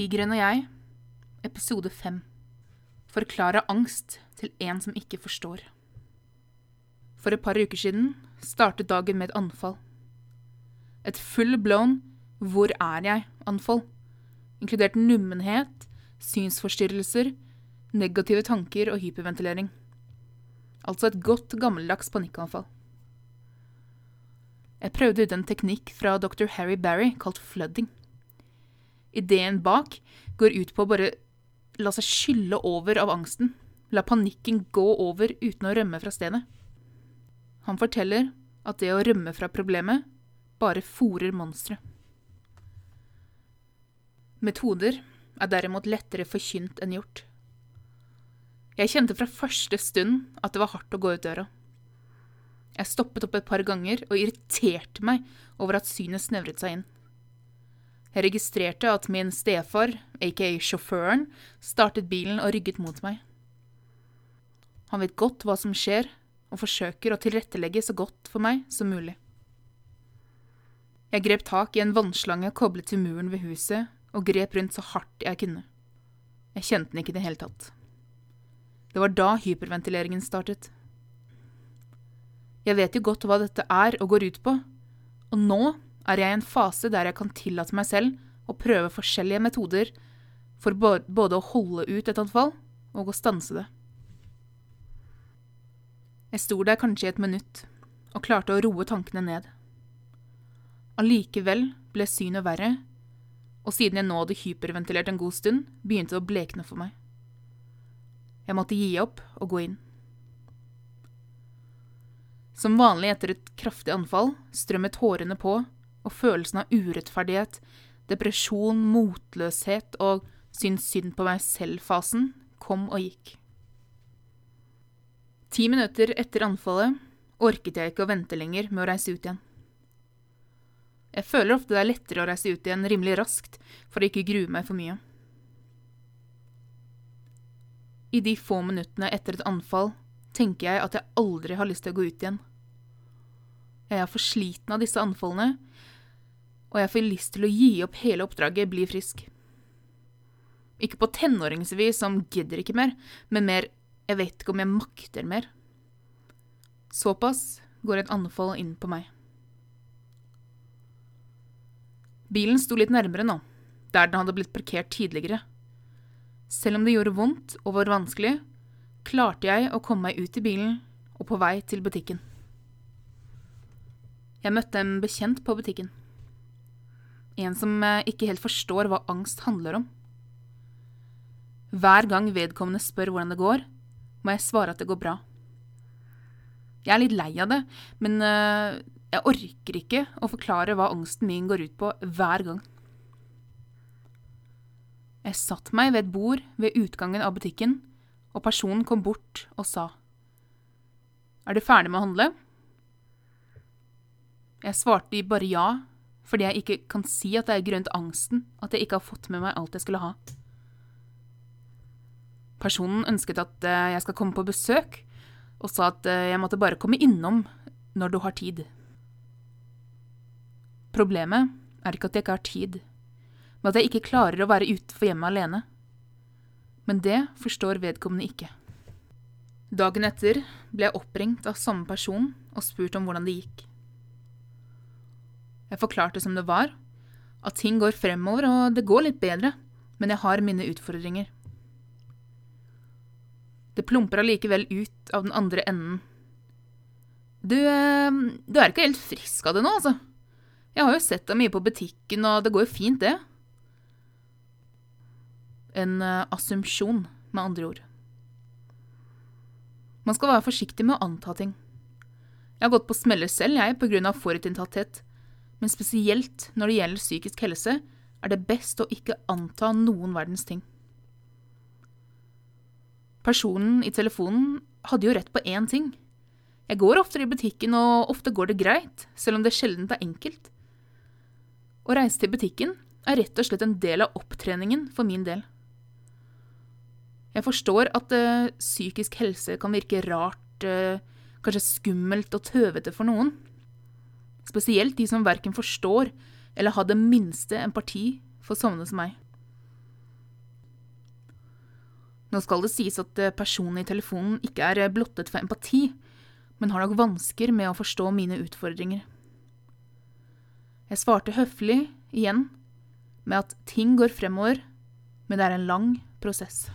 Tigeren og jeg, episode fem. Forklare angst til en som ikke forstår. For et par uker siden startet dagen med et anfall. Et full blown 'hvor er jeg?'-anfall, inkludert nummenhet, synsforstyrrelser, negative tanker og hyperventilering. Altså et godt, gammeldags panikkanfall. Jeg prøvde ut en teknikk fra dr. Harry Barry kalt flooding. Ideen bak går ut på å bare la seg skylle over av angsten, la panikken gå over uten å rømme fra stedet. Han forteller at det å rømme fra problemet bare fòrer monsteret. Metoder er derimot lettere forkynt enn gjort. Jeg kjente fra første stund at det var hardt å gå ut døra. Jeg stoppet opp et par ganger og irriterte meg over at synet snevret seg inn. Jeg registrerte at min stefar, aka sjåføren, startet bilen og rygget mot meg. Han vet godt hva som skjer, og forsøker å tilrettelegge så godt for meg som mulig. Jeg grep tak i en vannslange koblet til muren ved huset, og grep rundt så hardt jeg kunne. Jeg kjente den ikke i det hele tatt. Det var da hyperventileringen startet. Jeg vet jo godt hva dette er og går ut på, og nå er jeg i en fase der jeg kan tillate meg selv å prøve forskjellige metoder for både å holde ut et anfall og å stanse det. Jeg sto der kanskje i et minutt og klarte å roe tankene ned. Allikevel ble synet verre, og siden jeg nå hadde hyperventilert en god stund, begynte det å blekne for meg. Jeg måtte gi opp og gå inn. Som vanlig etter et kraftig anfall strømmet hårene på, og følelsen av urettferdighet, depresjon, motløshet og syns synd på meg selv-fasen kom og gikk. Ti minutter etter anfallet orket jeg ikke å vente lenger med å reise ut igjen. Jeg føler ofte det er lettere å reise ut igjen rimelig raskt for å ikke grue meg for mye. I de få minuttene etter et anfall tenker jeg at jeg aldri har lyst til å gå ut igjen. Jeg er for sliten av disse anfallene, og jeg får lyst til å gi opp hele oppdraget Bli frisk. Ikke på tenåringsvis som gidder ikke mer, men mer jeg vet ikke om jeg makter mer. Såpass går et anfall inn på meg. Bilen sto litt nærmere nå, der den hadde blitt parkert tidligere. Selv om det gjorde vondt og var vanskelig, klarte jeg å komme meg ut i bilen og på vei til butikken. Jeg møtte en bekjent på butikken. En som eh, ikke helt forstår hva angst handler om. Hver gang vedkommende spør hvordan det går, må jeg svare at det går bra. Jeg er litt lei av det, men uh, jeg orker ikke å forklare hva angsten min går ut på hver gang. Jeg satte meg ved et bord ved utgangen av butikken, og personen kom bort og sa, Er du ferdig med å handle? Jeg svarte bare ja, fordi jeg ikke kan si at det er grunnet angsten at jeg ikke har fått med meg alt jeg skulle ha. Personen ønsket at eh, jeg skal komme på besøk, og sa at eh, jeg måtte bare komme innom når du har tid. Problemet er ikke at jeg ikke har tid, men at jeg ikke klarer å være utenfor hjemmet alene. Men det forstår vedkommende ikke. Dagen etter ble jeg oppringt av samme person og spurt om hvordan det gikk. Jeg forklarte som det var, at ting går fremover og det går litt bedre, men jeg har mine utfordringer. Det plumper allikevel ut av den andre enden. Du, eh, du er ikke helt frisk av det nå, altså. Jeg har jo sett deg mye på butikken, og det går jo fint, det. En uh, assumpsjon, med andre ord. Man skal være forsiktig med å anta ting. Jeg har gått på smeller selv, jeg, på grunn av forutinntatthet men spesielt når det gjelder psykisk helse, er det best å ikke anta noen verdens ting. Personen i telefonen hadde jo rett på én ting. Jeg går oftere i butikken, og ofte går det greit, selv om det sjelden er enkelt. Å reise til butikken er rett og slett en del av opptreningen for min del. Jeg forstår at uh, psykisk helse kan virke rart, uh, kanskje skummelt og tøvete for noen. Spesielt de som verken forstår eller har det minste empati for sånne som meg. Nå skal det sies at eh, personen i telefonen ikke er eh, blottet for empati, men har nok vansker med å forstå mine utfordringer. Jeg svarte høflig, igjen, med at ting går fremover, men det er en lang prosess.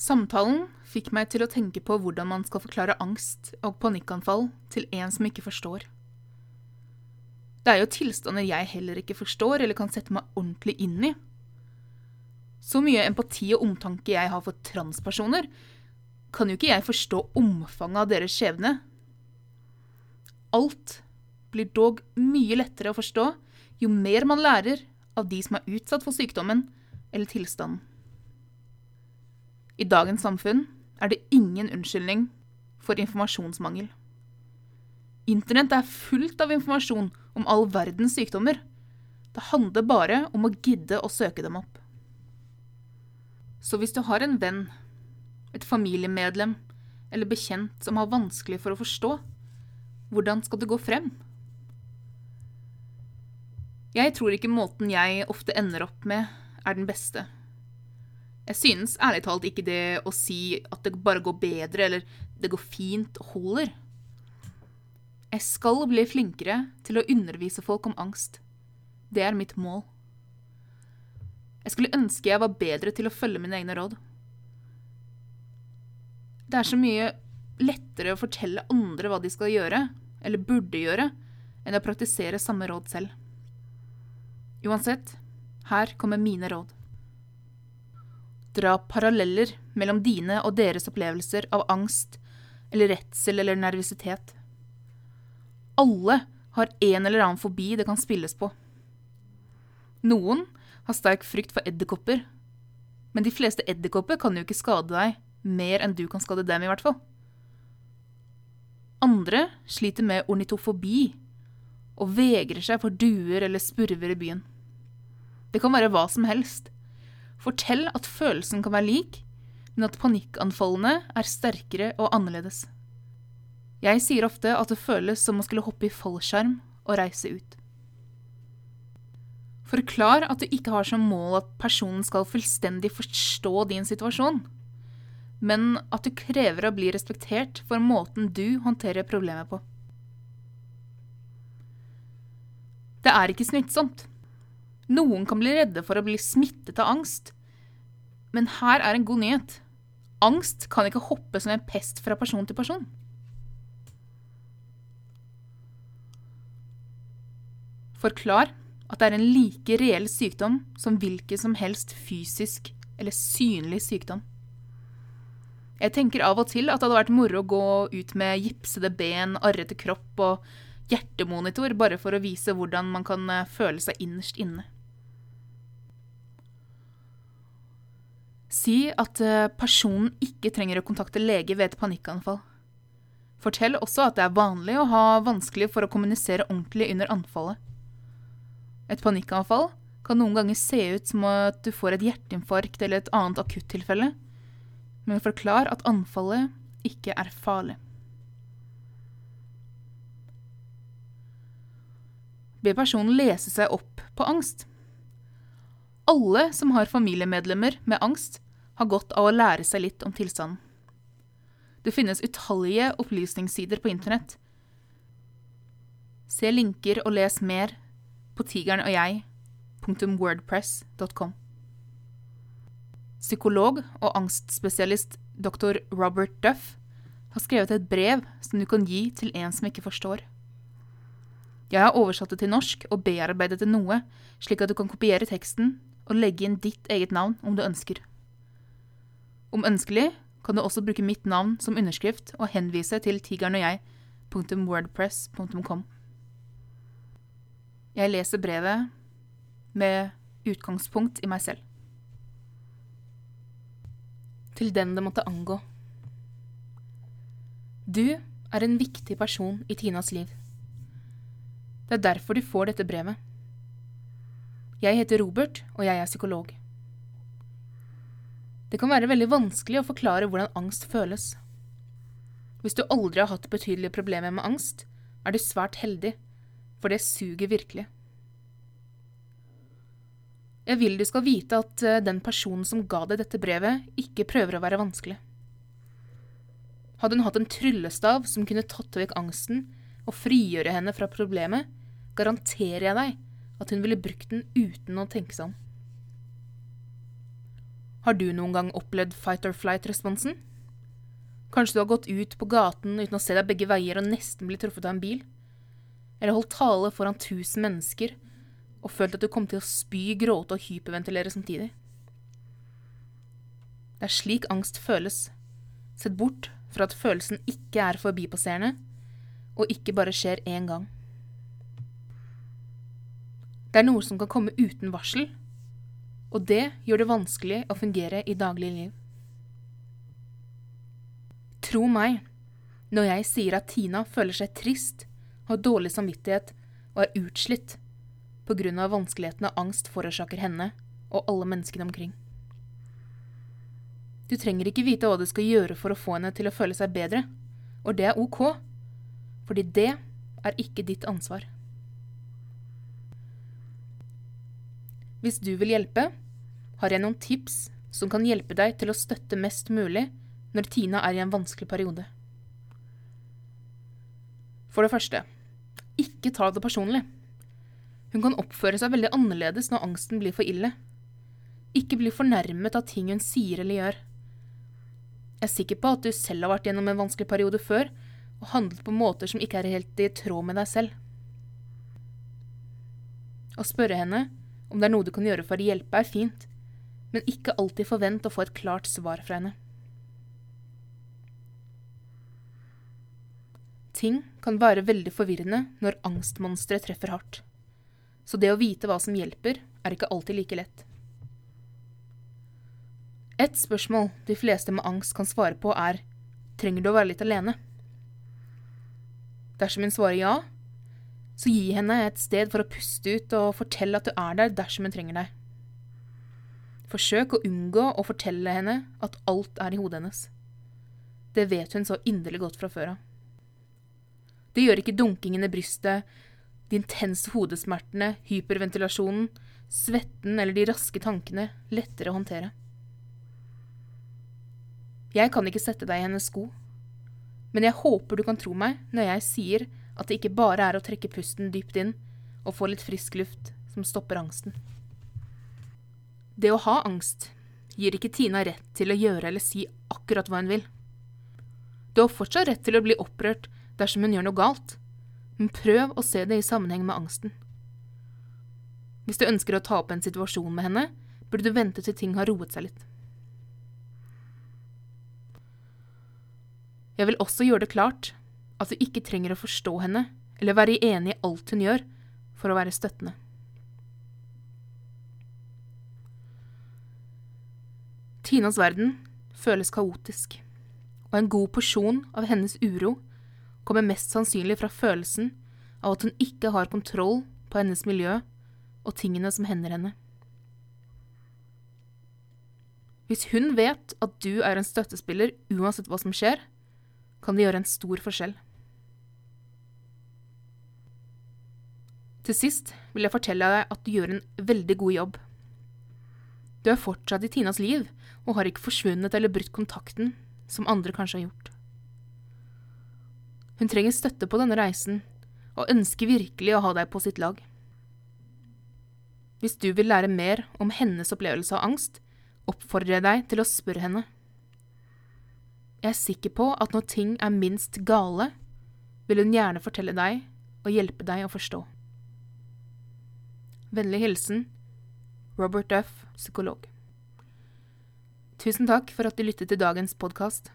Samtalen fikk meg til å tenke på hvordan man skal forklare angst og panikkanfall til en som ikke forstår. Det er jo tilstander jeg heller ikke forstår eller kan sette meg ordentlig inn i. Så mye empati og omtanke jeg har for transpersoner, kan jo ikke jeg forstå omfanget av deres skjebne. Alt blir dog mye lettere å forstå jo mer man lærer av de som er utsatt for sykdommen eller tilstanden. I dagens samfunn er det ingen unnskyldning for informasjonsmangel. Internett er fullt av informasjon om all verdens sykdommer. Det handler bare om å gidde å søke dem opp. Så hvis du har en venn, et familiemedlem eller bekjent som har vanskelig for å forstå, hvordan skal du gå frem? Jeg tror ikke måten jeg ofte ender opp med, er den beste. Jeg synes ærlig talt ikke det å si at det bare går bedre, eller det går fint, holder. Jeg skal bli flinkere til å undervise folk om angst. Det er mitt mål. Jeg skulle ønske jeg var bedre til å følge mine egne råd. Det er så mye lettere å fortelle andre hva de skal gjøre, eller burde gjøre, enn å praktisere samme råd selv. Uansett, her kommer mine råd. Dra paralleller mellom dine og deres opplevelser av angst eller redsel eller nervøsitet. Alle har en eller annen fobi det kan spilles på. Noen har sterk frykt for edderkopper, men de fleste edderkopper kan jo ikke skade deg mer enn du kan skade dem, i hvert fall. Andre sliter med ornitofobi og vegrer seg for duer eller spurver i byen. Det kan være hva som helst. Fortell at følelsen kan være lik, men at panikkanfallene er sterkere og annerledes. Jeg sier ofte at det føles som å skulle hoppe i fallskjerm og reise ut. Forklar at du ikke har som mål at personen skal fullstendig forstå din situasjon, men at du krever å bli respektert for måten du håndterer problemet på. Det er ikke smittsomt. Noen kan bli redde for å bli smittet av angst. Men her er en god nyhet. Angst kan ikke hoppe som en pest fra person til person. Forklar at det er en like reell sykdom som hvilken som helst fysisk eller synlig sykdom. Jeg tenker av og til at det hadde vært moro å gå ut med gipsede ben, arrete kropp og hjertemonitor, bare for å vise hvordan man kan eh, føle seg innerst inne. Si at eh, personen ikke trenger å kontakte lege ved et panikkanfall. Fortell også at det er vanlig å ha vanskelig for å kommunisere ordentlig under anfallet. Et panikkanfall kan noen ganger se ut som at du får et hjerteinfarkt eller et annet akuttilfelle, men forklar at anfallet ikke er farlig. Be personen lese seg opp på angst. Alle som har familiemedlemmer med angst, har godt av å lære seg litt om tilstanden. Det finnes utallige opplysningssider på internett. Se linker og les mer på tigernogjeg.wordpress.com. Psykolog og angstspesialist dr. Robert Duff har skrevet et brev som du kan gi til en som ikke forstår. Jeg har oversatt det til norsk og bearbeidet det noe, slik at du kan kopiere teksten og legge inn ditt eget navn om du ønsker. Om ønskelig kan du også bruke mitt navn som underskrift og henvise til tigernogjeg.wordpress.com. Jeg leser brevet med utgangspunkt i meg selv. Til den det måtte angå. Du er en viktig person i Tinas liv. Det er derfor du får dette brevet. Jeg heter Robert, og jeg er psykolog. Det kan være veldig vanskelig å forklare hvordan angst føles. Hvis du aldri har hatt betydelige problemer med angst, er du svært heldig, for det suger virkelig. Jeg vil du skal vite at eh, den personen som ga deg dette brevet, ikke prøver å være vanskelig. Hadde hun hatt en tryllestav som kunne tatt vekk angsten og frigjøre henne fra problemet, garanterer jeg deg at hun ville brukt den uten å tenke seg om. Har du noen gang opplevd fight or flight-responsen? Kanskje du har gått ut på gaten uten å se deg begge veier og nesten blitt truffet av en bil? Eller holdt tale foran tusen mennesker og følt at du kom til å spy, gråte og hyperventilere samtidig? Det er slik angst føles. Sett bort fra at følelsen ikke er forbipasserende, og ikke bare skjer én gang. Det er noe som kan komme uten varsel, og det gjør det vanskelig å fungere i daglig liv. Tro meg når jeg sier at Tina føler seg trist, har dårlig samvittighet og er utslitt på grunn av vanskelighetene angst forårsaker henne og alle menneskene omkring. Du trenger ikke vite hva du skal gjøre for å få henne til å føle seg bedre, og det er ok, fordi det er ikke ditt ansvar. Hvis du vil hjelpe, har jeg noen tips som kan hjelpe deg til å støtte mest mulig når Tina er i en vanskelig periode. For det første, ikke ta det personlig. Hun kan oppføre seg veldig annerledes når angsten blir for ille. Ikke bli fornærmet av ting hun sier eller gjør. Jeg er sikker på at du selv har vært gjennom en vanskelig periode før og handlet på måter som ikke er helt i tråd med deg selv. Å spørre henne om det er noe du kan gjøre for å hjelpe, er fint, men ikke alltid forvent å få et klart svar fra henne. Ting kan være veldig forvirrende når angstmonsteret treffer hardt, så det å vite hva som hjelper, er ikke alltid like lett. Et spørsmål de fleste med angst kan svare på, er trenger du å være litt alene? Dersom hun svarer ja, så gi henne et sted for å puste ut og fortelle at du er der dersom hun trenger deg. Forsøk å unngå å fortelle henne at alt er i hodet hennes. Det vet hun så inderlig godt fra før av. Det gjør ikke dunkingen i brystet, de intense hodesmertene, hyperventilasjonen, svetten eller de raske tankene lettere å håndtere. Jeg kan ikke sette deg i hennes sko, men jeg håper du kan tro meg når jeg sier at det ikke bare er å trekke pusten dypt inn og få litt frisk luft som stopper angsten. Det å ha angst gir ikke Tina rett til å gjøre eller si akkurat hva hun vil. Du har fortsatt rett til å bli opprørt dersom hun gjør noe galt, men prøv å se det i sammenheng med angsten. Hvis du ønsker å ta opp en situasjon med henne, burde du vente til ting har roet seg litt. Jeg vil også gjøre det klart at du ikke trenger å forstå henne eller være enig i alt hun gjør, for å være støttende. Tinas verden føles kaotisk, og en god porsjon av hennes uro kommer mest sannsynlig fra følelsen av at hun ikke har kontroll på hennes miljø og tingene som hender henne. Hvis hun vet at du er en støttespiller uansett hva som skjer, kan det gjøre en stor forskjell. Til sist vil jeg fortelle deg at du gjør en veldig god jobb. Du er fortsatt i Tinas liv og har ikke forsvunnet eller brutt kontakten, som andre kanskje har gjort. Hun trenger støtte på denne reisen, og ønsker virkelig å ha deg på sitt lag. Hvis du vil lære mer om hennes opplevelse av angst, oppfordrer jeg deg til å spørre henne. Jeg er sikker på at når ting er minst gale, vil hun gjerne fortelle deg og hjelpe deg å forstå. Vennlig hilsen Robert Duff, psykolog. Tusen takk for at du lyttet til dagens podkast.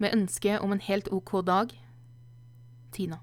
Med ønske om en helt ok dag Tina.